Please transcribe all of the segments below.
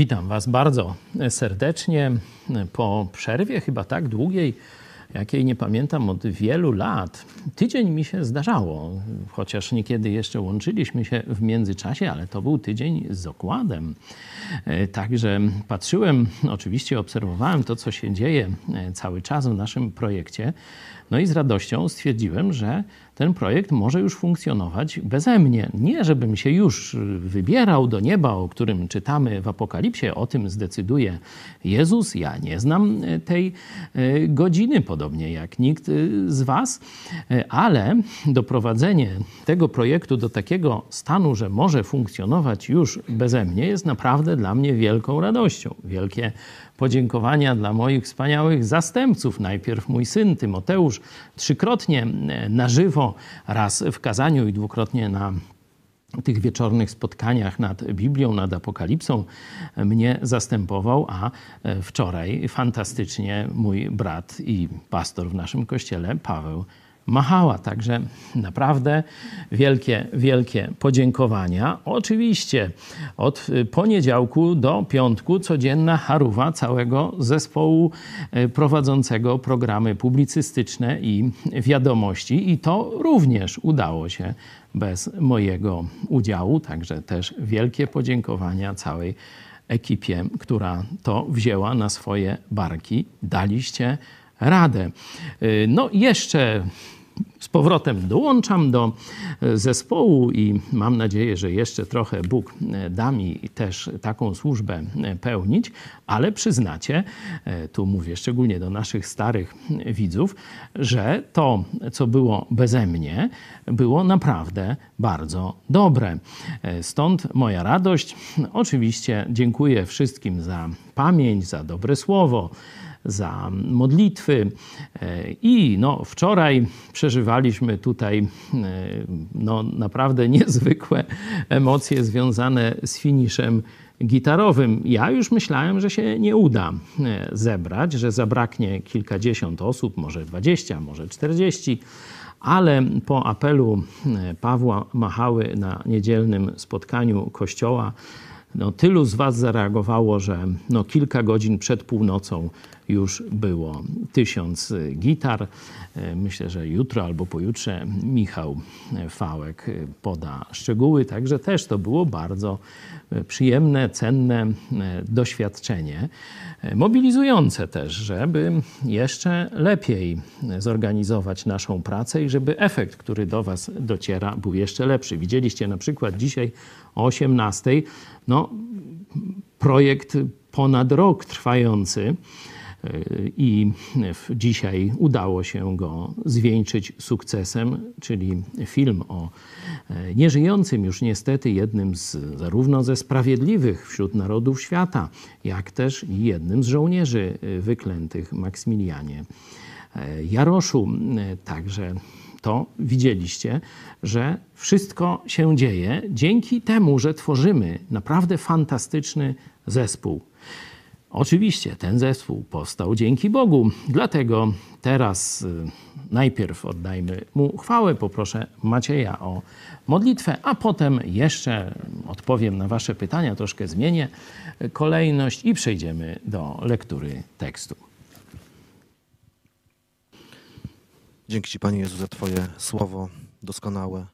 Witam Was bardzo serdecznie po przerwie, chyba tak długiej, jakiej nie pamiętam od wielu lat. Tydzień mi się zdarzało, chociaż niekiedy jeszcze łączyliśmy się w międzyczasie, ale to był tydzień z okładem. Także patrzyłem, oczywiście obserwowałem to, co się dzieje cały czas w naszym projekcie. No i z radością stwierdziłem, że ten projekt może już funkcjonować beze mnie. Nie, żebym się już wybierał do nieba, o którym czytamy w Apokalipsie, o tym zdecyduje Jezus. Ja nie znam tej e, godziny, podobnie jak nikt z Was, ale doprowadzenie tego projektu do takiego stanu, że może funkcjonować już beze mnie, jest naprawdę dla mnie wielką radością. Wielkie podziękowania dla moich wspaniałych zastępców. Najpierw mój syn Tymoteusz, trzykrotnie na żywo, raz w kazaniu i dwukrotnie na tych wieczornych spotkaniach nad Biblią, nad Apokalipsą mnie zastępował, a wczoraj fantastycznie mój brat i pastor w naszym kościele, Paweł machała. Także naprawdę wielkie, wielkie podziękowania. Oczywiście od poniedziałku do piątku codzienna haruwa całego zespołu e, prowadzącego programy publicystyczne i wiadomości i to również udało się bez mojego udziału. Także też wielkie podziękowania całej ekipie, która to wzięła na swoje barki. Daliście radę. Y, no jeszcze z powrotem dołączam do e, zespołu i mam nadzieję, że jeszcze trochę Bóg e, da mi też taką służbę pełnić, ale przyznacie, tu mówię szczególnie do naszych starych widzów, że to, co było beze mnie, było naprawdę bardzo dobre. Stąd moja radość. Oczywiście dziękuję wszystkim za pamięć, za dobre słowo za modlitwy. E, I no, wczoraj przeżywaliśmy tutaj e, no, naprawdę niezwykłe emocje związane z finiszem gitarowym. Ja już myślałem, że się nie uda e, zebrać, że zabraknie kilkadziesiąt osób, może dwadzieścia, może czterdzieści ale po apelu Pawła Machały na niedzielnym spotkaniu kościoła no, tylu z Was zareagowało, że no, kilka godzin przed północą już było. Tysiąc gitar. E, myślę, że jutro albo pojutrze Michał Fałek poda szczegóły, także też to było bardzo przyjemne, cenne e, doświadczenie, e, mobilizujące też, żeby jeszcze lepiej zorganizować naszą pracę i żeby efekt, który do Was dociera, był jeszcze lepszy. Widzieliście na przykład dzisiaj o 18 no, projekt ponad rok trwający i dzisiaj udało się go zwieńczyć sukcesem, czyli film o e, nieżyjącym już niestety jednym z zarówno ze sprawiedliwych wśród narodów świata, jak też jednym z żołnierzy e, wyklętych Maksymilianie e, Jaroszu. Także to widzieliście, że wszystko się dzieje dzięki temu, że tworzymy naprawdę fantastyczny zespół. Oczywiście ten zespół powstał dzięki Bogu, dlatego teraz y, najpierw oddajmy mu chwałę, poproszę Macieja o modlitwę, a potem jeszcze odpowiem na Wasze pytania, troszkę zmienię kolejność i przejdziemy do lektury tekstu. Dzięki Ci, Panie Jezu, za Twoje słowo doskonałe,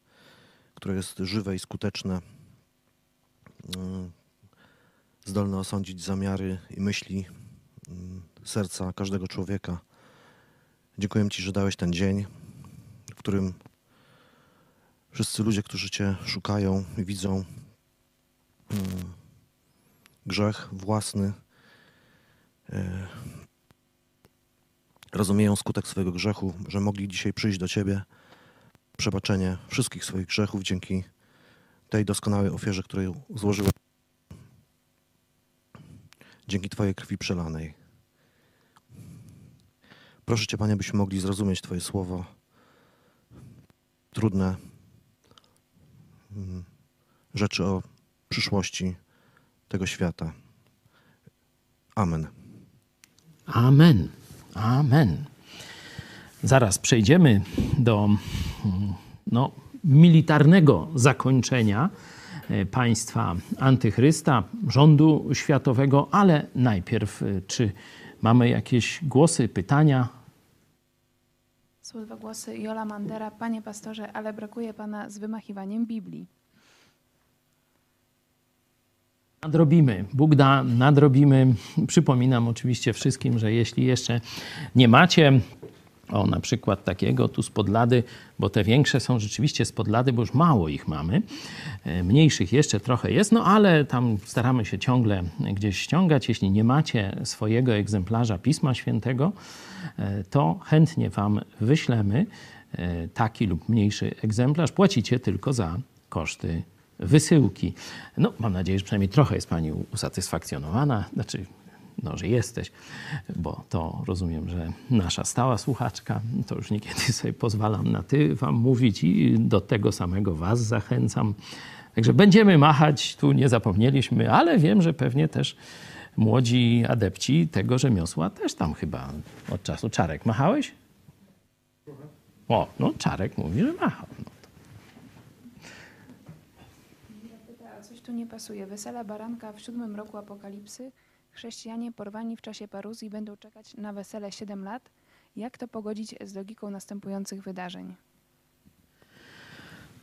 które jest żywe i skuteczne y, zdolny osądzić zamiary i myśli mm, serca każdego człowieka. Dziękuję Ci, że dałeś ten dzień, w którym wszyscy ludzie, którzy Cię szukają i widzą mm, grzech własny, e, rozumieją skutek swojego grzechu, że mogli dzisiaj przyjść do Ciebie, przebaczenie wszystkich swoich grzechów dzięki tej doskonałej ofierze, której złożyłeś dzięki Twojej krwi przelanej. Proszę Cię, Panie, byśmy mogli zrozumieć Twoje słowo. Trudne mm, rzeczy o przyszłości tego świata. Amen. Amen. Amen. Zaraz przejdziemy do mm, no, militarnego zakończenia państwa antychrysta, rządu światowego, ale najpierw czy mamy jakieś głosy, pytania? Są dwa głosy. Jola Mandera. Panie pastorze, ale brakuje pana z wymachiwaniem Biblii. Nadrobimy. Bóg da, nadrobimy. Przypominam oczywiście wszystkim, że jeśli jeszcze nie macie o na przykład takiego tu z podlady, bo te większe są rzeczywiście z podlady, bo już mało ich mamy. E, mniejszych jeszcze trochę jest, no ale tam staramy się ciągle gdzieś ściągać. Jeśli nie macie swojego egzemplarza Pisma Świętego, e, to chętnie Wam wyślemy e, taki lub mniejszy egzemplarz. Płacicie tylko za koszty wysyłki. No, mam nadzieję, że przynajmniej trochę jest Pani usatysfakcjonowana. Znaczy, no, że jesteś, bo to rozumiem, że nasza stała słuchaczka, to już niekiedy sobie pozwalam na ty wam mówić i do tego samego was zachęcam. Także będziemy machać, tu nie zapomnieliśmy, ale wiem, że pewnie też młodzi adepci tego rzemiosła też tam chyba od czasu. Czarek, machałeś? O, no Czarek mówi, że machał. No. Coś tu nie pasuje. Wesela baranka w siódmym roku apokalipsy Chrześcijanie porwani w czasie paruzji będą czekać na wesele 7 lat. Jak to pogodzić z logiką następujących wydarzeń?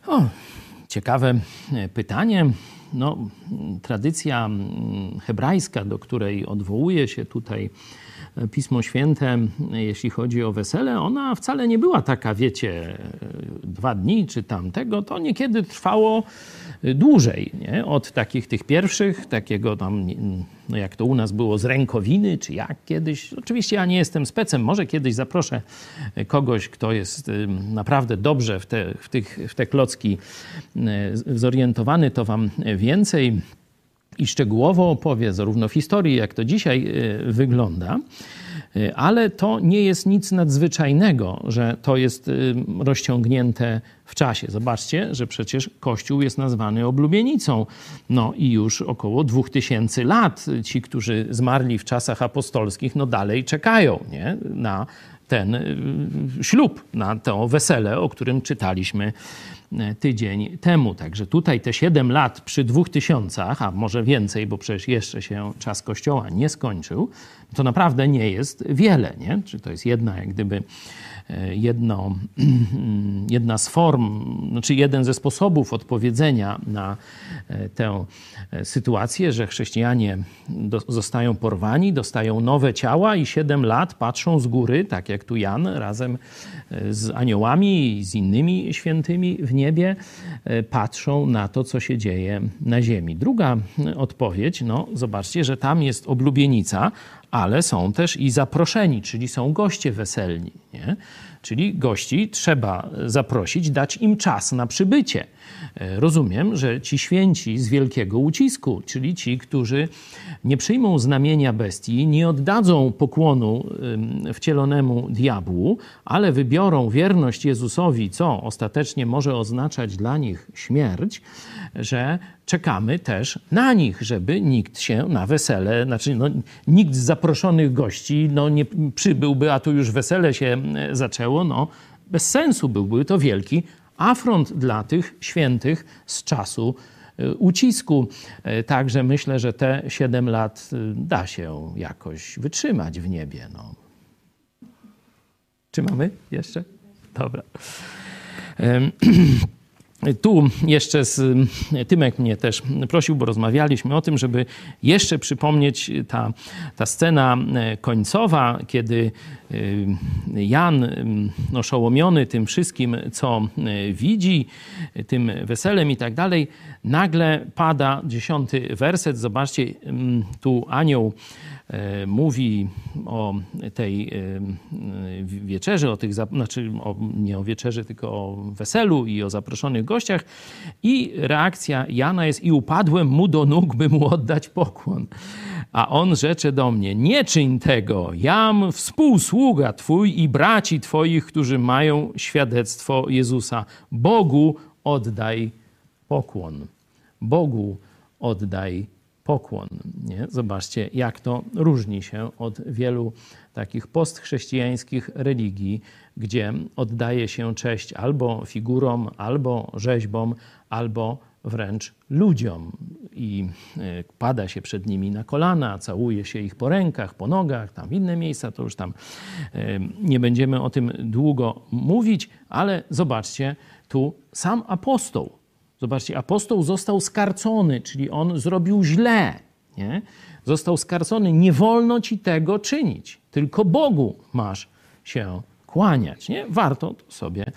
O, ciekawe e, pytanie. No, tradycja hebrajska, do której odwołuje się tutaj Pismo Święte, jeśli chodzi o wesele, ona wcale nie była taka, wiecie, dwa dni czy tamtego. To niekiedy trwało dłużej, nie? od takich tych pierwszych, takiego tam, no jak to u nas było, z rękowiny, czy jak kiedyś. Oczywiście ja nie jestem specem, może kiedyś zaproszę kogoś, kto jest naprawdę dobrze w te, w tych, w te klocki zorientowany, to wam więcej i szczegółowo opowie, zarówno w historii, jak to dzisiaj e, wygląda. Y, ale to nie jest nic nadzwyczajnego, że to jest y, rozciągnięte w czasie. Zobaczcie, że przecież Kościół jest nazwany oblubienicą. No i już około 2000 lat ci, którzy zmarli w czasach apostolskich, no dalej czekają nie? na ten y, ślub, na to wesele, o którym czytaliśmy tydzień temu. Także tutaj te 7 lat przy dwóch tysiącach, a może więcej, bo przecież jeszcze się czas Kościoła nie skończył, to naprawdę nie jest wiele. Nie? Czy to jest jedna jak gdyby E, jedno, jedna z form, znaczy jeden ze sposobów odpowiedzenia na e, tę e, sytuację, że chrześcijanie do, zostają porwani, dostają nowe ciała i siedem lat patrzą z góry, tak jak tu Jan, razem z aniołami i z innymi świętymi w niebie, patrzą na to, co się dzieje na ziemi. Druga odpowiedź, no zobaczcie, że tam jest oblubienica, ale są też i zaproszeni, czyli są goście weselni. Nie? Czyli gości trzeba zaprosić, dać im czas na przybycie. E, rozumiem, że ci święci z wielkiego ucisku, czyli ci, którzy nie przyjmą znamienia bestii, nie oddadzą pokłonu wcielonemu diabłu, ale wybiorą wierność Jezusowi, co ostatecznie może oznaczać dla nich śmierć, że czekamy też na nich, żeby nikt się na wesele, znaczy no, nikt z zaproszonych gości no, nie przybyłby, a tu już wesele się zaczęło, no bez sensu byłby to wielki afront dla tych świętych z czasu y, ucisku. Y, także myślę, że te 7 lat y, da się jakoś wytrzymać w niebie. No. Czy mamy jeszcze? Dobra. Tu jeszcze z, Tymek mnie też prosił, bo rozmawialiśmy o tym, żeby jeszcze przypomnieć ta, ta scena e, końcowa, kiedy e, Jan, oszołomiony tym wszystkim, co e, widzi, tym weselem i tak dalej, nagle pada dziesiąty werset. Zobaczcie, tu anioł mówi o tej e, wieczerzy, o tych, znaczy o, nie o wieczerzy, tylko o weselu i o zaproszonych gościach. I reakcja Jana jest: I upadłem mu do nóg, by mu oddać pokłon. A on rzecze do mnie: Nie czyń tego, jam współsługa Twój i braci Twoich, którzy mają świadectwo Jezusa. Bogu oddaj pokłon. Bogu oddaj pokłon. Nie? Zobaczcie, jak to różni się od wielu takich postchrześcijańskich religii, gdzie oddaje się cześć albo figurom, albo rzeźbom, albo wręcz ludziom i e, pada się przed nimi na kolana, całuje się ich po rękach, po nogach, tam inne miejsca, to już tam e, nie będziemy o tym długo mówić, ale zobaczcie, tu sam apostoł, zobaczcie, apostoł został skarcony, czyli on zrobił źle, nie? Został skarcony, nie wolno ci tego czynić, tylko Bogu masz się kłaniać, nie? Warto to sobie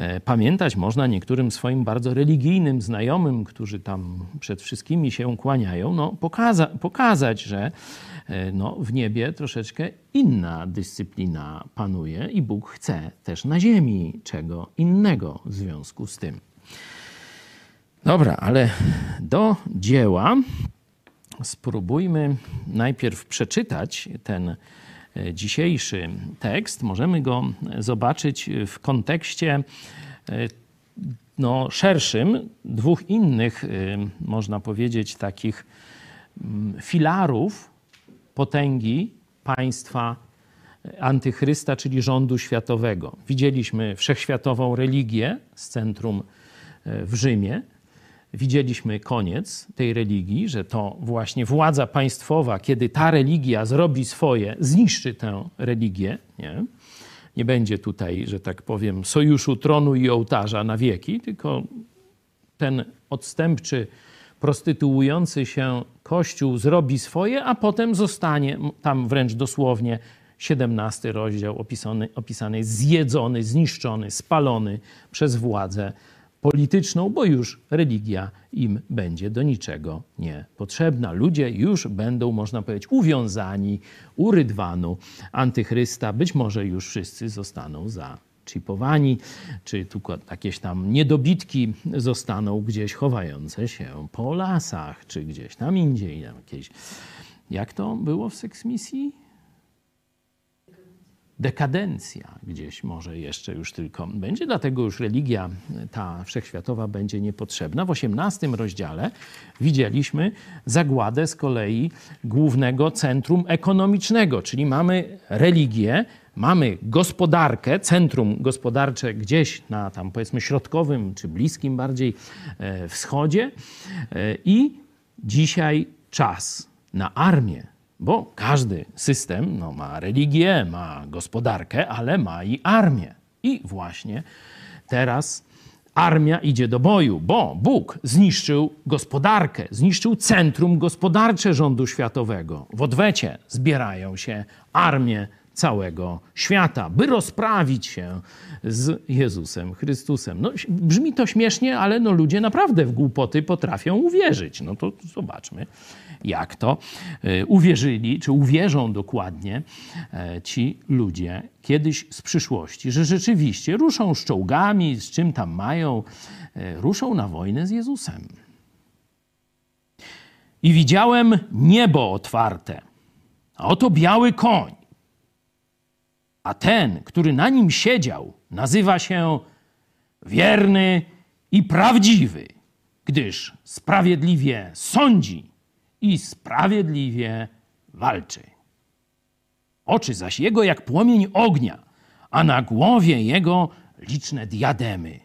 E, pamiętać można niektórym swoim bardzo religijnym znajomym, którzy tam przed wszystkimi się kłaniają, no, pokaza pokazać, że e, no, w niebie troszeczkę inna dyscyplina panuje i Bóg chce też na ziemi czego innego w związku z tym. Dobra, ale do dzieła. Spróbujmy najpierw przeczytać ten E, dzisiejszy tekst, możemy go zobaczyć w kontekście e, no, szerszym. Dwóch innych, e, można powiedzieć, takich mm, filarów potęgi państwa antychrysta, czyli rządu światowego. Widzieliśmy wszechświatową religię z centrum w Rzymie, widzieliśmy koniec tej religii, że to właśnie władza państwowa, kiedy ta religia zrobi swoje, zniszczy tę religię. Nie, nie będzie tutaj, że tak powiem, sojuszu tronu i ołtarza na wieki, tylko ten odstępczy, prostytuujący się kościół zrobi swoje, a potem zostanie tam wręcz dosłownie 17 rozdział opisany, opisany zjedzony, zniszczony, spalony przez władzę polityczną, bo już religia im będzie do niczego niepotrzebna. Ludzie już będą, można powiedzieć, uwiązani u rydwanu antychrysta. Być może już wszyscy zostaną zaczipowani, czy tylko jakieś tam niedobitki zostaną gdzieś chowające się po lasach, czy gdzieś tam indziej. Jakieś... Jak to było w seksmisji? Dekadencja gdzieś może jeszcze już tylko będzie, dlatego już religia ta wszechświatowa będzie niepotrzebna. W XVIII rozdziale widzieliśmy zagładę z kolei głównego centrum ekonomicznego, czyli mamy religię, mamy gospodarkę, centrum gospodarcze gdzieś na tam powiedzmy środkowym czy bliskim bardziej e, wschodzie e, i dzisiaj czas na armię bo każdy system no, ma religię, ma gospodarkę, ale ma i armię. I właśnie teraz armia idzie do boju, bo Bóg zniszczył gospodarkę, zniszczył centrum gospodarcze rządu światowego. W odwecie zbierają się armie całego świata, by rozprawić się z Jezusem Chrystusem. No, brzmi to śmiesznie, ale no, ludzie naprawdę w głupoty potrafią uwierzyć. No to zobaczmy, jak to e, uwierzyli, czy uwierzą dokładnie e, ci ludzie kiedyś z przyszłości, że rzeczywiście ruszą z czołgami, z czym tam mają, e, ruszą na wojnę z Jezusem. I widziałem niebo otwarte, a oto biały koń. A ten, który na nim siedział, nazywa się wierny i prawdziwy, gdyż sprawiedliwie sądzi i sprawiedliwie walczy. Oczy zaś jego jak płomień ognia, a na głowie jego liczne diademy.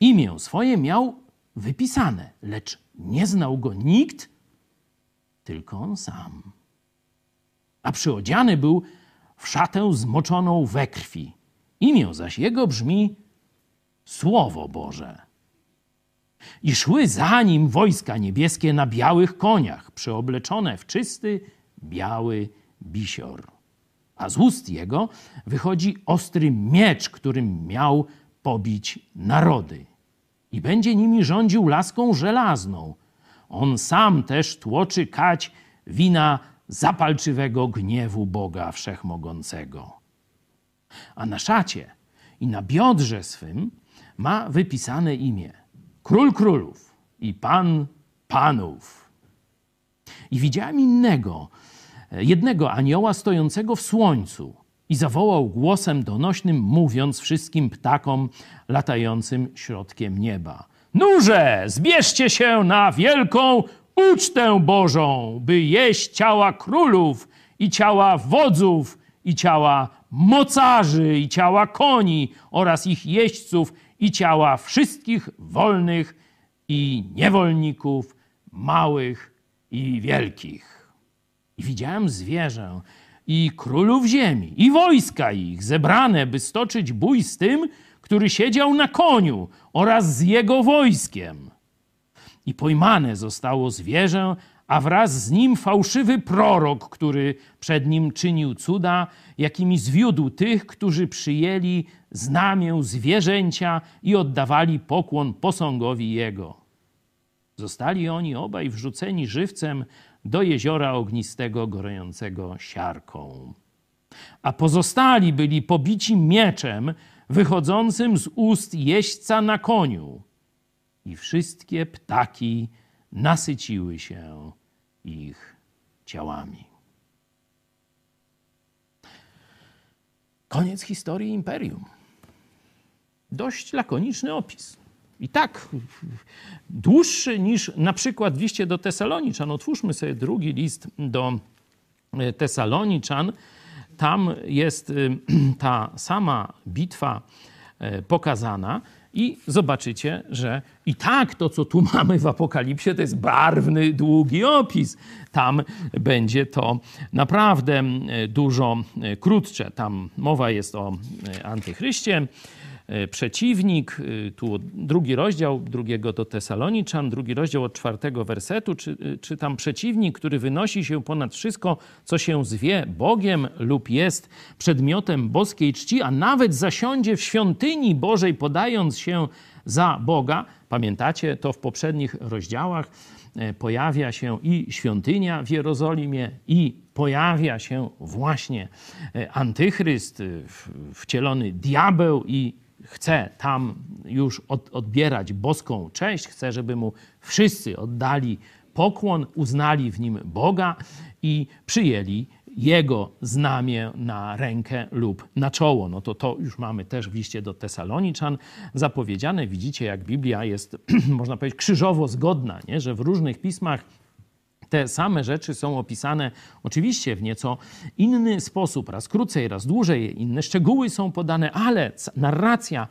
Imię swoje miał wypisane, lecz nie znał go nikt, tylko on sam. A przyodziany był w szatę zmoczoną we krwi. Imię zaś jego brzmi Słowo Boże. I szły za nim wojska niebieskie na białych koniach, przeobleczone w czysty, biały bisior. A z ust jego wychodzi ostry miecz, którym miał pobić narody. I będzie nimi rządził laską żelazną. On sam też tłoczy kać wina zapalczywego gniewu Boga Wszechmogącego. A na szacie i na biodrze swym ma wypisane imię – król królów i pan panów. I widziałem innego, jednego anioła stojącego w słońcu i zawołał głosem donośnym, mówiąc wszystkim ptakom latającym środkiem nieba. Nurze, zbierzcie się na wielką ucztę Bożą, by jeść ciała królów i ciała wodzów i ciała mocarzy i ciała koni oraz ich jeźdźców i ciała wszystkich wolnych i niewolników, małych i wielkich. I widziałem zwierzę i królów ziemi, i wojska ich, zebrane, by stoczyć bój z tym, który siedział na koniu oraz z jego wojskiem. I pojmane zostało zwierzę, a wraz z nim fałszywy prorok, który przed nim czynił cuda, jakimi zwiódł tych, którzy przyjęli znamię zwierzęcia i oddawali pokłon posągowi jego. Zostali oni obaj wrzuceni żywcem do jeziora ognistego, gorącego siarką. A pozostali byli pobici mieczem wychodzącym z ust jeźdźca na koniu. I wszystkie ptaki nasyciły się ich ciałami. Koniec historii imperium. Dość lakoniczny opis. I tak dłuższy niż na przykład liście do Tesaloniczan. Otwórzmy sobie drugi list do e, Tesaloniczan. Tam jest y, ta sama bitwa e, pokazana. I zobaczycie, że i tak to, co tu mamy w Apokalipsie, to jest barwny, długi opis. Tam będzie to naprawdę dużo e, krótsze. Tam mowa jest o antychryście, E, przeciwnik, e, tu drugi rozdział drugiego do Tesaloniczan, drugi rozdział od czwartego wersetu, czy, e, czy tam przeciwnik, który wynosi się ponad wszystko, co się zwie Bogiem lub jest przedmiotem boskiej czci, a nawet zasiądzie w świątyni Bożej, podając się za Boga. Pamiętacie to w poprzednich rozdziałach? Pojawia się i świątynia w Jerozolimie, i pojawia się właśnie antychryst, wcielony diabeł i chce tam już od, odbierać boską cześć, chce, żeby mu wszyscy oddali pokłon, uznali w nim Boga i przyjęli jego znamię na rękę lub na czoło. No to to już mamy też w liście do Tesaloniczan zapowiedziane. Widzicie, jak Biblia jest, można powiedzieć, krzyżowo zgodna, nie? że w różnych pismach te same rzeczy są opisane oczywiście w nieco inny sposób, raz krócej, raz dłużej, inne szczegóły są podane, ale narracja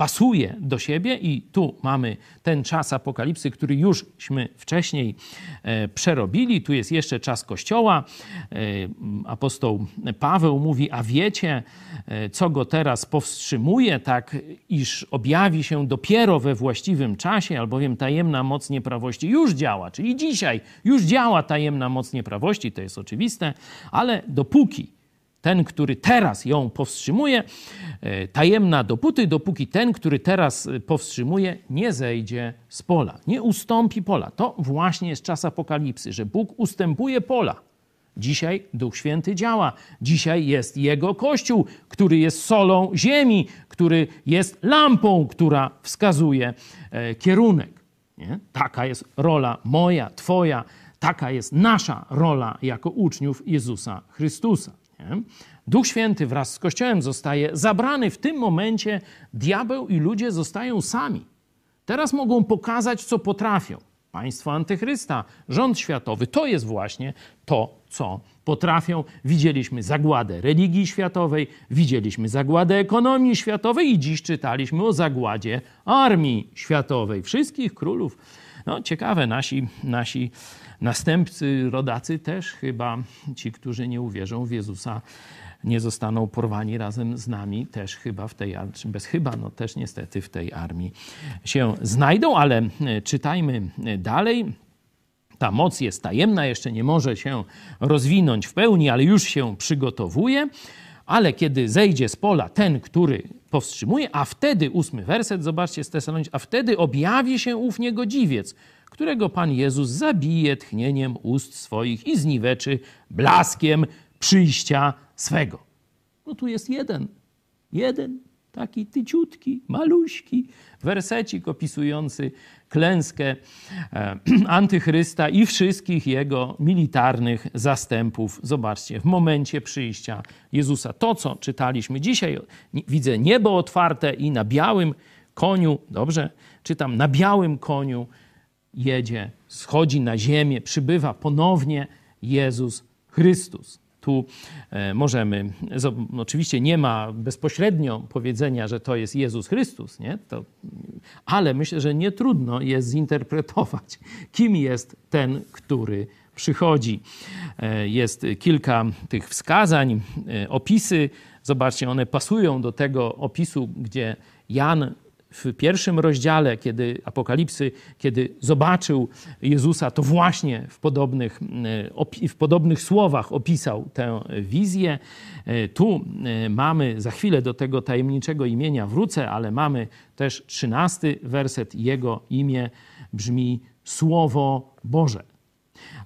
pasuje do siebie i tu mamy ten czas apokalipsy, który jużśmy wcześniej e, przerobili. Tu jest jeszcze czas Kościoła. E, apostoł Paweł mówi, a wiecie, e, co go teraz powstrzymuje, tak iż objawi się dopiero we właściwym czasie, albowiem tajemna moc nieprawości już działa, czyli dzisiaj już działa tajemna moc nieprawości, to jest oczywiste, ale dopóki ten, który teraz ją powstrzymuje, e, tajemna dopóty, dopóki ten, który teraz e, powstrzymuje, nie zejdzie z pola, nie ustąpi pola. To właśnie jest czas apokalipsy, że Bóg ustępuje pola. Dzisiaj Duch Święty działa. Dzisiaj jest Jego Kościół, który jest solą ziemi, który jest lampą, która wskazuje e, kierunek. Nie? Taka jest rola moja, Twoja, taka jest nasza rola jako uczniów Jezusa Chrystusa. Nie? Duch Święty wraz z Kościołem zostaje zabrany. W tym momencie diabeł i ludzie zostają sami. Teraz mogą pokazać, co potrafią. Państwo antychrysta, rząd światowy to jest właśnie to, co potrafią. Widzieliśmy zagładę religii światowej, widzieliśmy zagładę ekonomii światowej i dziś czytaliśmy o zagładzie armii światowej, wszystkich królów. No, ciekawe, nasi, nasi następcy, rodacy też chyba, ci, którzy nie uwierzą w Jezusa, nie zostaną porwani razem z nami, też chyba w tej, bez chyba, no też niestety w tej armii się znajdą, ale e, czytajmy e, dalej. Ta moc jest tajemna, jeszcze nie może się rozwinąć w pełni, ale już się przygotowuje. Ale kiedy zejdzie z pola ten, który powstrzymuje, a wtedy, ósmy werset, zobaczcie z a wtedy objawi się ów niegodziwiec, którego Pan Jezus zabije tchnieniem ust swoich i zniweczy blaskiem przyjścia swego. No tu jest jeden, jeden taki tyciutki, maluśki wersecik opisujący klęskę e, antychrysta i wszystkich jego militarnych zastępów. Zobaczcie, w momencie przyjścia Jezusa. To, co czytaliśmy dzisiaj, widzę niebo otwarte i na białym koniu, dobrze, czytam, na białym koniu jedzie, schodzi na ziemię, przybywa ponownie Jezus Chrystus. Tu e, możemy, oczywiście nie ma bezpośrednio powiedzenia, że to jest Jezus Chrystus, nie? To, ale myślę, że nie trudno jest zinterpretować, kim jest ten, który przychodzi. E, jest kilka tych wskazań, e, opisy. Zobaczcie, one pasują do tego opisu, gdzie Jan w pierwszym rozdziale, kiedy Apokalipsy, kiedy zobaczył Jezusa, to właśnie w podobnych, e, w podobnych słowach opisał tę wizję. E, tu e, mamy, za chwilę do tego tajemniczego imienia wrócę, ale mamy też trzynasty werset. Jego imię brzmi Słowo Boże.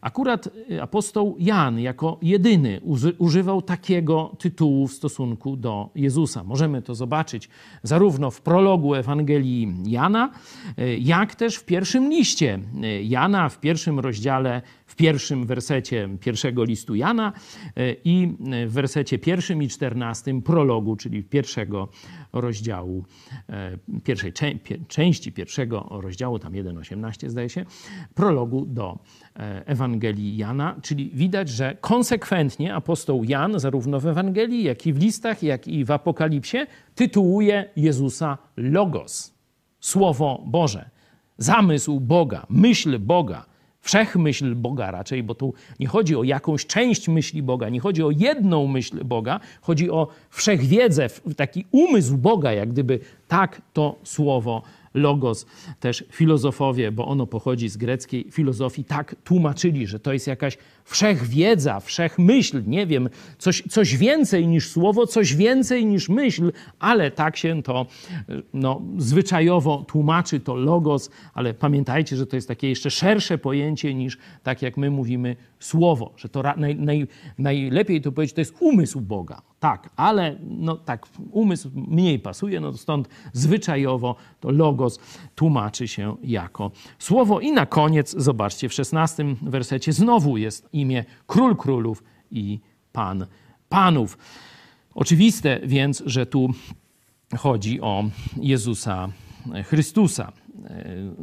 Akurat y, apostoł Jan jako jedyny używał takiego tytułu w stosunku do Jezusa. Możemy to zobaczyć zarówno w prologu Ewangelii Jana, y, jak też w pierwszym liście y, Jana, w pierwszym rozdziale w pierwszym wersecie pierwszego listu Jana e, i w wersecie pierwszym i czternastym prologu, czyli pierwszego rozdziału, e, pierwszej części pierwszego rozdziału, tam 1,18 zdaje się, prologu do e, Ewangelii Jana, czyli widać, że konsekwentnie apostoł Jan, zarówno w Ewangelii, jak i w listach, jak i w Apokalipsie, tytułuje Jezusa Logos, Słowo Boże, zamysł Boga, myśl Boga, wszechmyśl Boga raczej, bo tu nie chodzi o jakąś część myśli Boga, nie chodzi o jedną myśl Boga, chodzi o wszechwiedzę, taki umysł Boga, jak gdyby tak to słowo logos, też filozofowie, bo ono pochodzi z greckiej filozofii, tak tłumaczyli, że to jest jakaś wszechwiedza, wszechmyśl, nie wiem, coś, coś więcej niż słowo, coś więcej niż myśl, ale tak się to no, zwyczajowo tłumaczy, to logos, ale pamiętajcie, że to jest takie jeszcze szersze pojęcie niż tak jak my mówimy słowo, że to naj, naj, najlepiej to powiedzieć, to jest umysł Boga. Tak, ale no tak, umysł mniej pasuje, no stąd zwyczajowo to logos tłumaczy się jako słowo. I na koniec, zobaczcie, w szesnastym wersecie znowu jest imię Król Królów i Pan Panów. Oczywiste więc, że tu chodzi o Jezusa Chrystusa.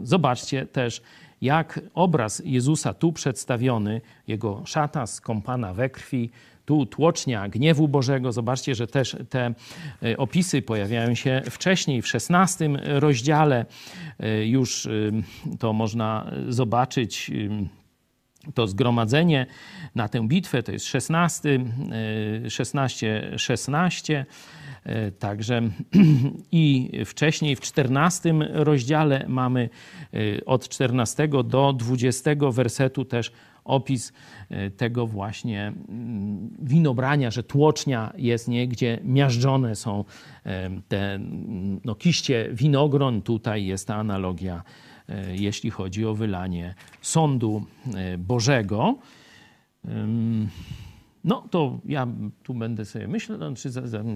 Zobaczcie też, jak obraz Jezusa tu przedstawiony, jego szata skąpana we krwi, tu tłocznia gniewu Bożego. Zobaczcie, że też te e, opisy pojawiają się wcześniej, w XVI rozdziale. E, już to można zobaczyć to zgromadzenie na tę bitwę, to jest 16, 16, 16. Także i wcześniej w 14 rozdziale mamy e, od 14 do 20 wersetu też opis e, tego właśnie mm, winobrania, że tłocznia jest nie, gdzie miażdżone są e, te mm, no, kiście winogron. Tutaj jest ta analogia, jeśli chodzi o wylanie sądu Bożego. No to ja tu będę sobie myślał, czy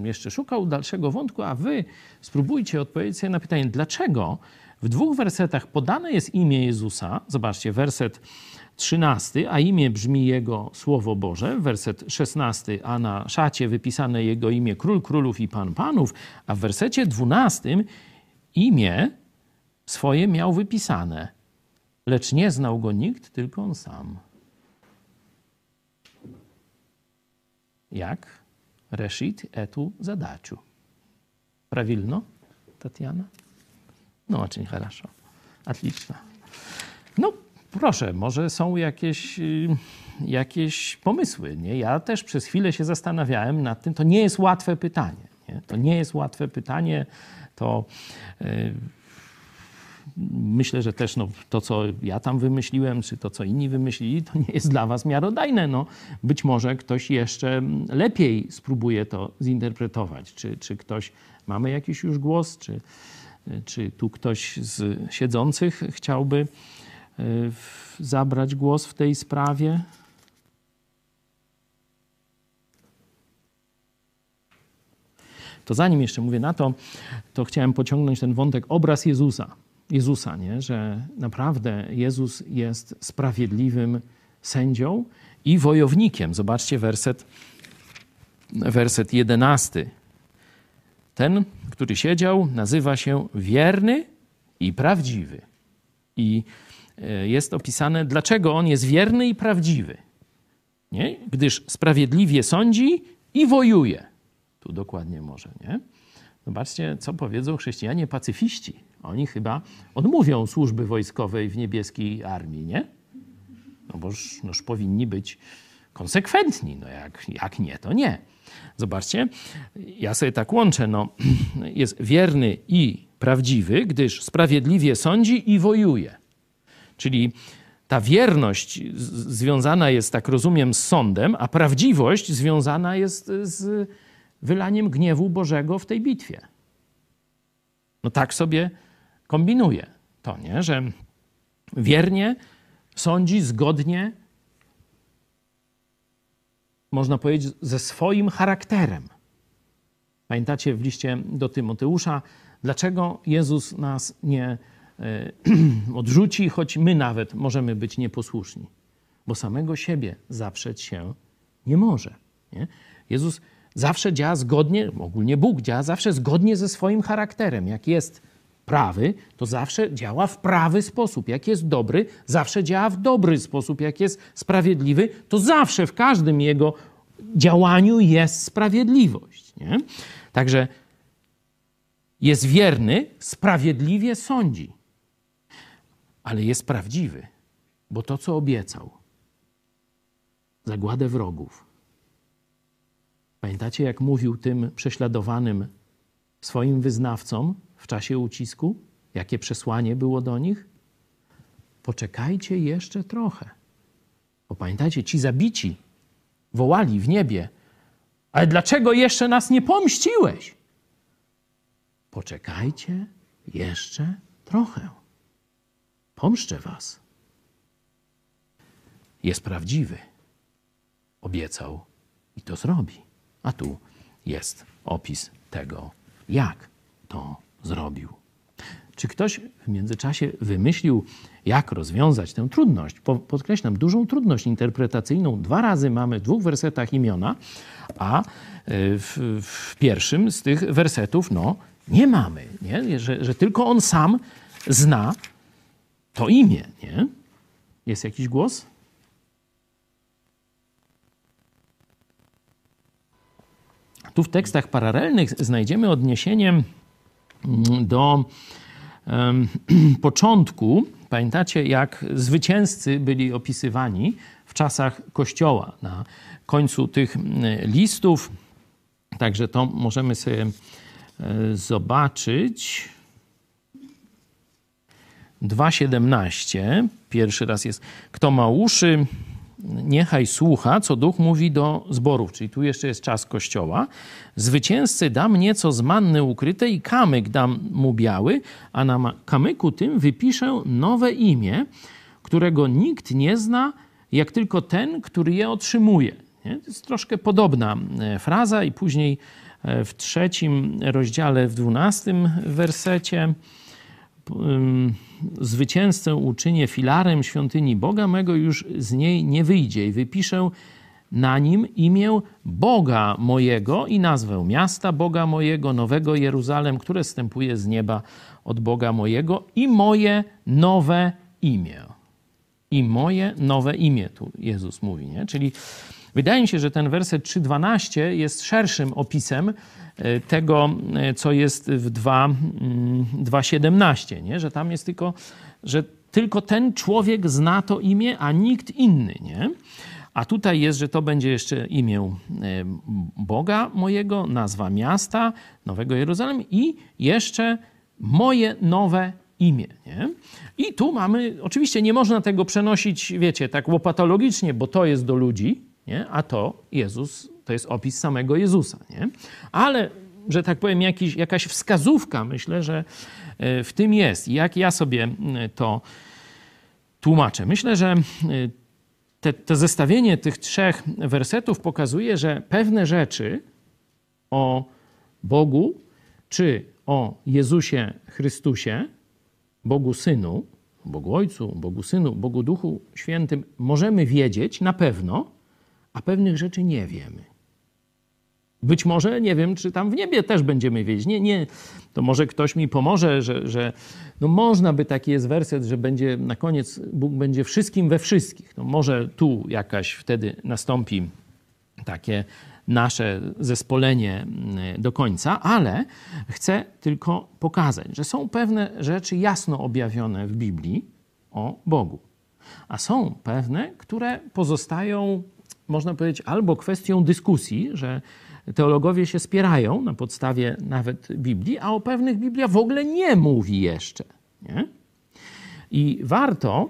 jeszcze szukał dalszego wątku, a wy spróbujcie odpowiedzieć sobie na pytanie, dlaczego w dwóch wersetach podane jest imię Jezusa. Zobaczcie, werset 13, a imię brzmi jego Słowo Boże, werset 16, a na szacie wypisane jego imię Król Królów i Pan Panów, a w wersecie 12 imię swoje miał wypisane, lecz nie znał go nikt, tylko on sam. Jak? Reszit etu zadaciu. Prawilno, Tatiana? No, очень хорошо. Отлично. No, proszę, może są jakieś, y, jakieś pomysły. Nie? Ja też przez chwilę się zastanawiałem nad tym. To nie jest łatwe pytanie. Nie? To nie jest łatwe pytanie. To yy, myślę, że też no, to, co ja tam wymyśliłem, czy to, co inni wymyślili, to nie jest dla was miarodajne. No, być może ktoś jeszcze lepiej spróbuje to zinterpretować. Czy, czy ktoś, mamy jakiś już głos, czy, czy tu ktoś z siedzących chciałby Y, zabrać głos w tej sprawie? To zanim jeszcze mówię na to, to chciałem pociągnąć ten wątek obraz Jezusa. Jezusa, nie? że naprawdę Jezus jest sprawiedliwym sędzią i wojownikiem. Zobaczcie werset, werset jedenasty. Ten, który siedział, nazywa się wierny i prawdziwy. I E, jest opisane, dlaczego on jest wierny i prawdziwy. Nie? Gdyż sprawiedliwie sądzi i wojuje. Tu dokładnie może, nie? Zobaczcie, co powiedzą chrześcijanie pacyfiści. Oni chyba odmówią służby wojskowej w niebieskiej armii, nie? No boż noż powinni być konsekwentni. No jak, jak nie, to nie. Zobaczcie, ja sobie tak łączę. No, jest wierny i prawdziwy, gdyż sprawiedliwie sądzi i wojuje. Czyli ta wierność związana jest, tak rozumiem, z sądem, a prawdziwość związana jest z wylaniem gniewu Bożego w tej bitwie. No tak sobie kombinuje to, nie? że wiernie sądzi zgodnie, można powiedzieć, ze swoim charakterem. Pamiętacie w liście do Tymoteusza, dlaczego Jezus nas nie e, odrzuci, choć my nawet możemy być nieposłuszni? Bo samego siebie zaprzeć się nie może. Nie? Jezus zawsze działa zgodnie, ogólnie Bóg działa zawsze zgodnie ze swoim charakterem. Jak jest prawy, to zawsze działa w prawy sposób. Jak jest dobry, zawsze działa w dobry sposób. Jak jest sprawiedliwy, to zawsze w każdym jego działaniu jest sprawiedliwość. Nie? Także jest wierny, sprawiedliwie sądzi, ale jest prawdziwy, bo to, co obiecał, zagładę wrogów. Pamiętacie, jak mówił tym prześladowanym swoim wyznawcom, w czasie ucisku? Jakie przesłanie było do nich? Poczekajcie jeszcze trochę. Bo pamiętajcie, ci zabici wołali w niebie: Ale dlaczego jeszcze nas nie pomściłeś? Poczekajcie jeszcze trochę. Pomszczę was. Jest prawdziwy. Obiecał i to zrobi. A tu jest opis tego, jak to zrobił. Czy ktoś w międzyczasie wymyślił, jak rozwiązać tę trudność? Podkreślam, dużą trudność interpretacyjną. Dwa razy mamy w dwóch wersetach imiona, a e, w, w pierwszym z tych wersetów no, nie mamy. Nie? Że, że tylko on sam zna to imię. Nie? Jest jakiś głos? Tu w tekstach paralelnych znajdziemy odniesienie do początku. Pamiętacie, jak zwycięzcy byli opisywani w czasach Kościoła na końcu tych listów. Także to możemy sobie zobaczyć. 2.17. Pierwszy raz jest, kto ma uszy, niechaj słucha, co duch mówi do zborów, czyli tu jeszcze jest czas kościoła. Zwycięzcy dam nieco z manny ukryte i kamyk dam mu biały, a na kamyku tym wypiszę nowe imię, którego nikt nie zna, jak tylko ten, który je otrzymuje. Nie? To jest troszkę podobna e, fraza i później e, w trzecim rozdziale, w dwunastym wersecie zwycięzcę uczynię filarem świątyni Boga mego, już z niej nie wyjdzie i wypiszę na nim imię Boga mojego i nazwę miasta Boga mojego, Nowego Jeruzalem, które stępuje z nieba od Boga mojego i moje nowe imię. I moje nowe imię, tu Jezus mówi, nie? Czyli wydaje mi się, że ten werset 3.12 jest szerszym opisem tego, e, co jest w 2.17, mm, nie? że tam jest tylko, że tylko ten człowiek zna to imię, a nikt inny. Nie? A tutaj jest, że to będzie jeszcze imię e, Boga mojego, nazwa miasta, Nowego Jeruzalem i jeszcze moje nowe imię. Nie? I tu mamy, oczywiście nie można tego przenosić, wiecie, tak łopatologicznie, bo to jest do ludzi, nie? a to Jezus to jest opis samego Jezusa. Nie? Ale, że tak powiem, jakiś, jakaś wskazówka, myślę, że e, w tym jest. Jak ja sobie to tłumaczę? Myślę, że te, to zestawienie tych trzech wersetów pokazuje, że pewne rzeczy o Bogu czy o Jezusie Chrystusie, Bogu Synu, Bogu Ojcu, Bogu Synu, Bogu Duchu Świętym możemy wiedzieć na pewno, a pewnych rzeczy nie wiemy. Być może, nie wiem, czy tam w niebie też będziemy wiedzieć. Nie, nie, to może ktoś mi pomoże, że, że no można by taki jest werset, że będzie na koniec Bóg będzie wszystkim we wszystkich. No może tu jakaś wtedy nastąpi takie nasze zespolenie mm, do końca, ale chcę tylko pokazać, że są pewne rzeczy jasno objawione w Biblii o Bogu, a są pewne, które pozostają, można powiedzieć, albo kwestią dyskusji, że teologowie się spierają na podstawie nawet Biblii, a o pewnych Biblia w ogóle nie mówi jeszcze. Nie? I warto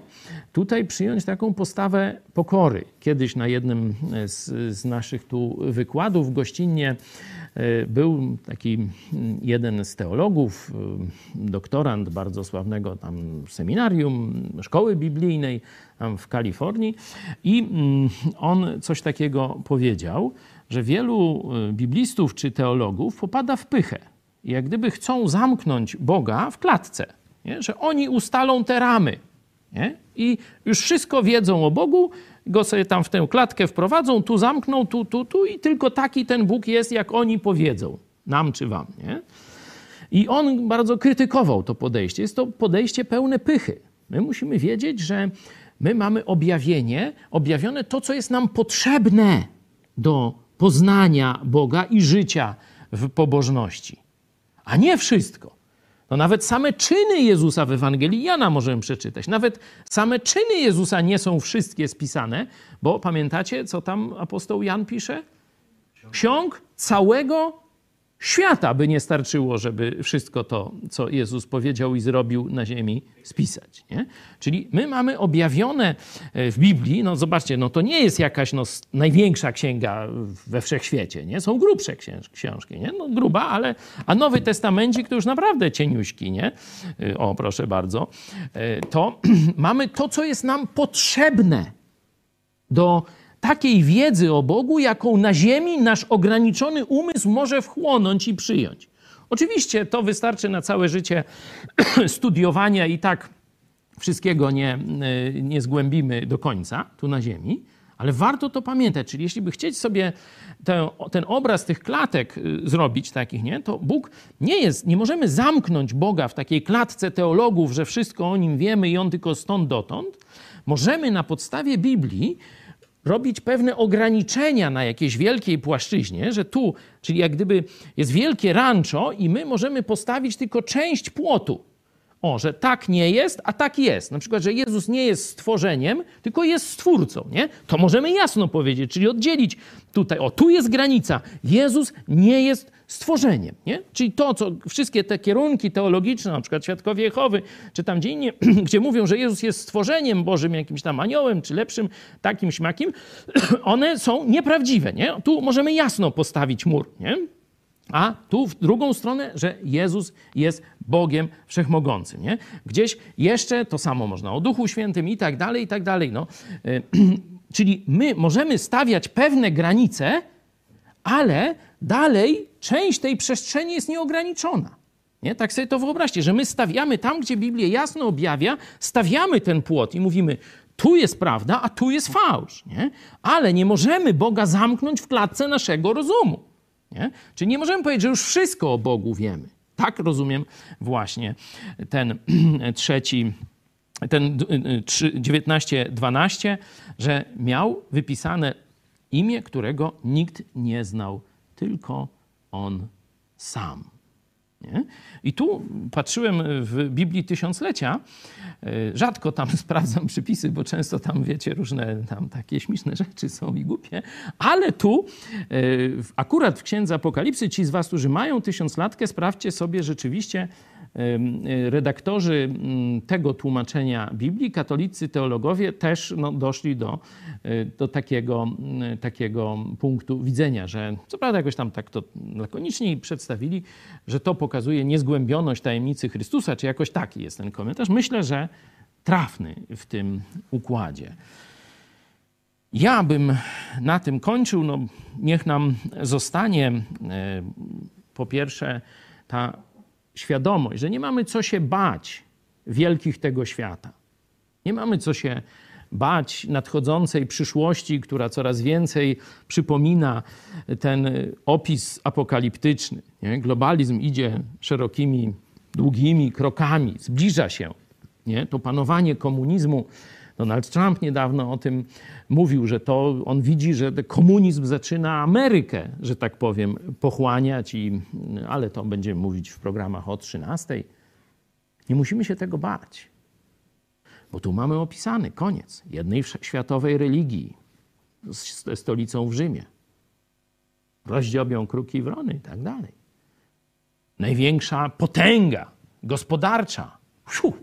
tutaj przyjąć taką postawę pokory. Kiedyś na jednym z, z naszych tu wykładów gościnnie e, był taki jeden z teologów, e, doktorant bardzo sławnego tam seminarium, szkoły biblijnej tam w Kalifornii i on coś takiego powiedział, że wielu e, biblistów czy teologów popada w pychę. Jak gdyby chcą zamknąć Boga w klatce, nie? że oni ustalą te ramy nie? i już wszystko wiedzą o Bogu, go sobie tam w tę klatkę wprowadzą, tu zamkną, tu, tu, tu i tylko taki ten Bóg jest, jak oni powiedzą, nam czy wam. Nie? I on bardzo krytykował to podejście. Jest to podejście pełne pychy. My musimy wiedzieć, że my mamy objawienie, objawione to, co jest nam potrzebne do poznania Boga i życia w pobożności. A nie wszystko. No nawet same czyny Jezusa w Ewangelii Jana możemy przeczytać. Nawet same czyny Jezusa nie są wszystkie spisane, bo pamiętacie, co tam apostoł Jan pisze? Ksiąg całego świata by nie starczyło, żeby wszystko to, co Jezus powiedział i zrobił na ziemi, spisać. Nie? Czyli my mamy objawione e, w Biblii, no zobaczcie, no to nie jest jakaś no, największa księga we wszechświecie, nie? Są grubsze książki, nie? No gruba, ale... A Nowy Testamencik to już naprawdę cieniuśki, nie? E, o, proszę bardzo. E, to mamy to, co jest nam potrzebne do takiej wiedzy o Bogu, jaką na ziemi nasz ograniczony umysł może wchłonąć i przyjąć. Oczywiście to wystarczy na całe życie studiowania i tak wszystkiego nie, nie zgłębimy do końca tu na ziemi, ale warto to pamiętać. Czyli jeśli by chcieć sobie ten, ten obraz tych klatek y, zrobić takich, nie, to Bóg nie jest, nie możemy zamknąć Boga w takiej klatce teologów, że wszystko o nim wiemy i on tylko stąd dotąd. Możemy na podstawie Biblii robić pewne ograniczenia na jakiejś wielkiej płaszczyźnie, że tu, czyli jak gdyby jest wielkie rancho i my możemy postawić tylko część płotu. O, że tak nie jest, a tak jest. Na przykład, że Jezus nie jest stworzeniem, tylko jest stwórcą, nie? To możemy jasno powiedzieć, czyli oddzielić tutaj. O, tu jest granica. Jezus nie jest stworzeniem, nie? Czyli to, co wszystkie te kierunki teologiczne, na przykład Świadkowie Jehowy, czy tam gdzie indziej, gdzie mówią, że Jezus jest stworzeniem Bożym, jakimś tam aniołem, czy lepszym, takim, śmakim, one są nieprawdziwe, nie? Tu możemy jasno postawić mur, nie? A tu w drugą stronę, że Jezus jest Bogiem Wszechmogącym. Nie? Gdzieś jeszcze to samo można o Duchu Świętym i tak dalej, i tak dalej. No. Czyli my możemy stawiać pewne granice, ale dalej część tej przestrzeni jest nieograniczona. Nie? Tak sobie to wyobraźcie, że my stawiamy tam, gdzie Biblia jasno objawia, stawiamy ten płot i mówimy, tu jest prawda, a tu jest fałsz. Nie? Ale nie możemy Boga zamknąć w klatce naszego rozumu. Nie? Czyli nie możemy powiedzieć, że już wszystko o Bogu wiemy. Tak rozumiem właśnie ten trzeci, ten 19-12, że miał wypisane imię, którego nikt nie znał, tylko on sam. Nie? I tu patrzyłem w Biblii Tysiąclecia. E, rzadko tam sprawdzam przypisy, bo często tam, wiecie, różne tam takie śmieszne rzeczy są i głupie. Ale tu, e, akurat w Księdze Apokalipsy, ci z was, którzy mają tysiąclatkę, sprawdźcie sobie rzeczywiście redaktorzy mm, tego tłumaczenia Biblii, katolicy teologowie też no, doszli do, y, do takiego, y, takiego punktu widzenia, że co prawda jakoś tam tak to lakonicznie przedstawili, że to pokazuje niezgłębioność tajemnicy Chrystusa, czy jakoś taki jest ten komentarz. Myślę, że trafny w tym układzie. Ja bym na tym kończył. No, niech nam zostanie po pierwsze ta świadomość, że nie mamy co się bać wielkich tego świata. Nie mamy co się bać nadchodzącej przyszłości, która coraz więcej przypomina ten opis apokaliptyczny. Nie? Globalizm idzie szerokimi, długimi krokami, zbliża się. Nie? To panowanie komunizmu Donald Trump niedawno o tym mówił, że to on widzi, że komunizm zaczyna Amerykę, że tak powiem, pochłaniać, i, ale to będziemy mówić w programach o 13. Nie musimy się tego bać, bo tu mamy opisany koniec jednej światowej religii ze stolicą w Rzymie. Rozdziobią kruki wrony i tak dalej. Największa potęga gospodarcza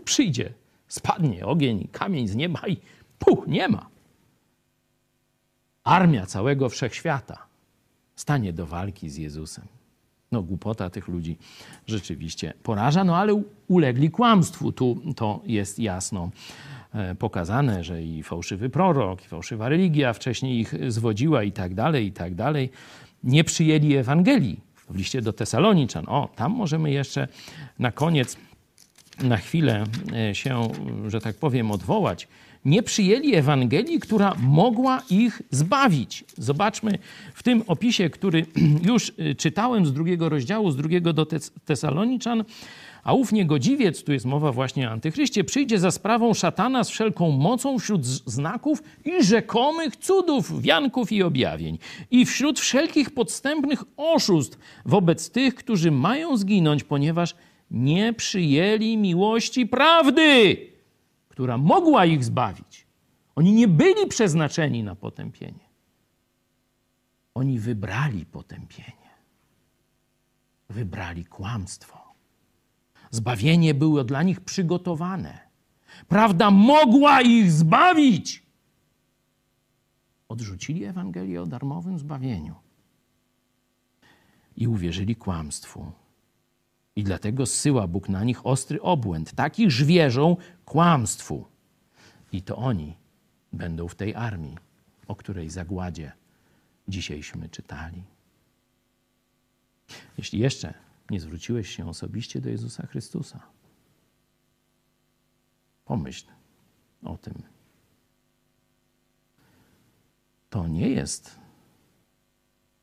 przyjdzie Spadnie ogień, kamień z nieba i puch, nie ma. Armia całego wszechświata stanie do walki z Jezusem. No, głupota tych ludzi rzeczywiście poraża, no ale ulegli kłamstwu. Tu to jest jasno e, pokazane, że i fałszywy prorok, i fałszywa religia wcześniej ich zwodziła i tak dalej, i tak dalej. Nie przyjęli Ewangelii w liście do Tesaloniczan. O, tam możemy jeszcze na koniec na chwilę e, się, że tak powiem, odwołać, nie przyjęli Ewangelii, która mogła ich zbawić. Zobaczmy w tym opisie, który już e, czytałem z drugiego rozdziału, z drugiego do Tesaloniczan. A ów niegodziwiec, tu jest mowa właśnie o antychryście, przyjdzie za sprawą szatana z wszelką mocą wśród znaków i rzekomych cudów, wianków i objawień. I wśród wszelkich podstępnych oszustw wobec tych, którzy mają zginąć, ponieważ nie przyjęli miłości prawdy, która mogła ich zbawić. Oni nie byli przeznaczeni na potępienie. Oni wybrali potępienie. Wybrali kłamstwo. Zbawienie było dla nich przygotowane. Prawda mogła ich zbawić. Odrzucili Ewangelię o darmowym zbawieniu i uwierzyli kłamstwu i dlatego zsyła Bóg na nich ostry obłęd. Takich żwierzą kłamstwu. I to oni będą w tej armii, o której zagładzie dzisiejśmy czytali. Jeśli jeszcze nie zwróciłeś się osobiście do Jezusa Chrystusa, pomyśl o tym. To nie jest,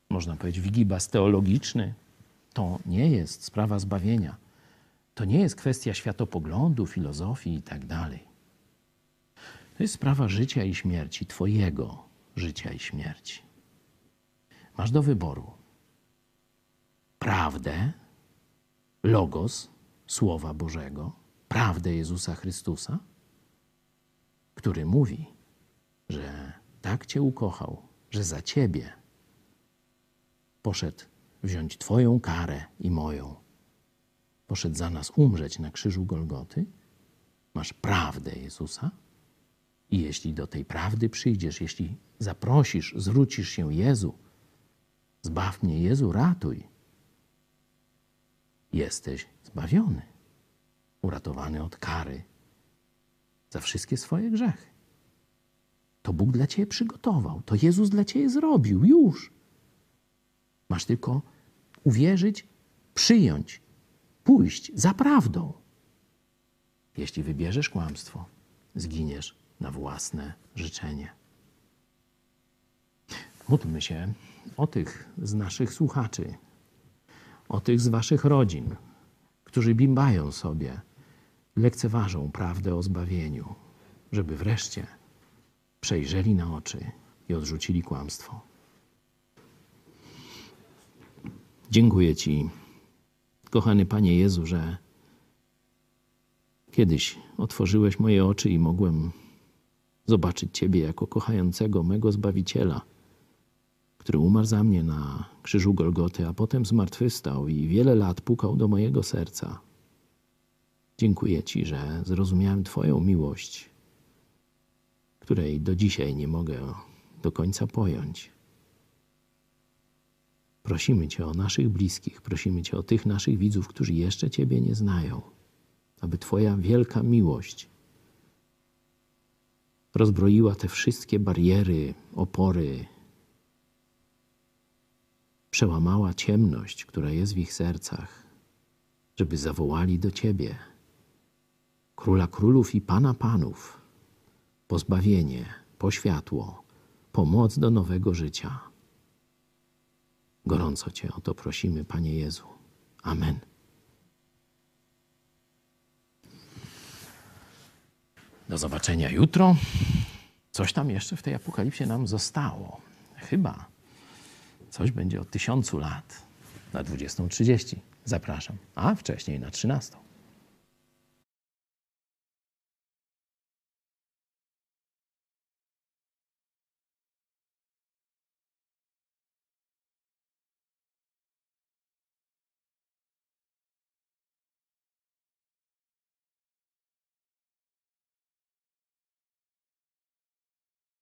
można powiedzieć, wigibas teologiczny, to nie jest sprawa zbawienia. To nie jest kwestia światopoglądu, filozofii i tak. To jest sprawa życia i śmierci, Twojego życia i śmierci. Masz do wyboru prawdę, logos, Słowa Bożego, prawdę Jezusa Chrystusa, który mówi, że tak Cię ukochał, że za Ciebie poszedł wziąć Twoją karę i moją. Poszedł za nas umrzeć na krzyżu Golgoty. Masz prawdę Jezusa. I jeśli do tej prawdy przyjdziesz, jeśli zaprosisz, zwrócisz się Jezu, zbaw mnie Jezu, ratuj, jesteś zbawiony, uratowany od kary za wszystkie swoje grzechy. To Bóg dla Ciebie przygotował, to Jezus dla Ciebie zrobił już. Masz tylko uwierzyć, przyjąć, pójść za prawdą. Jeśli wybierzesz kłamstwo, zginiesz na własne życzenie. Módlmy się o tych z naszych słuchaczy, o tych z waszych rodzin, którzy bimbają sobie, lekceważą prawdę o zbawieniu, żeby wreszcie przejrzeli na oczy i odrzucili kłamstwo. Dziękuję Ci, kochany Panie Jezu, że kiedyś otworzyłeś moje oczy i mogłem zobaczyć Ciebie jako kochającego mego Zbawiciela, który umarł za mnie na krzyżu Golgoty, a potem zmartwychwstał i wiele lat pukał do mojego serca. Dziękuję Ci, że zrozumiałem Twoją miłość, której do dzisiaj nie mogę do końca pojąć. Prosimy Cię o naszych bliskich, prosimy Cię o tych naszych widzów, którzy jeszcze Ciebie nie znają, aby Twoja wielka miłość rozbroiła te wszystkie bariery, opory, przełamała ciemność, która jest w ich sercach, żeby zawołali do Ciebie, Króla Królów i Pana Panów, po zbawienie, po światło, po moc do nowego życia. Gorąco Cię o to prosimy, Panie Jezu. Amen. Do zobaczenia jutro. Coś tam jeszcze w tej apokalipsie nam zostało. Chyba coś będzie o tysiącu lat na 20.30. Zapraszam, a wcześniej na 13.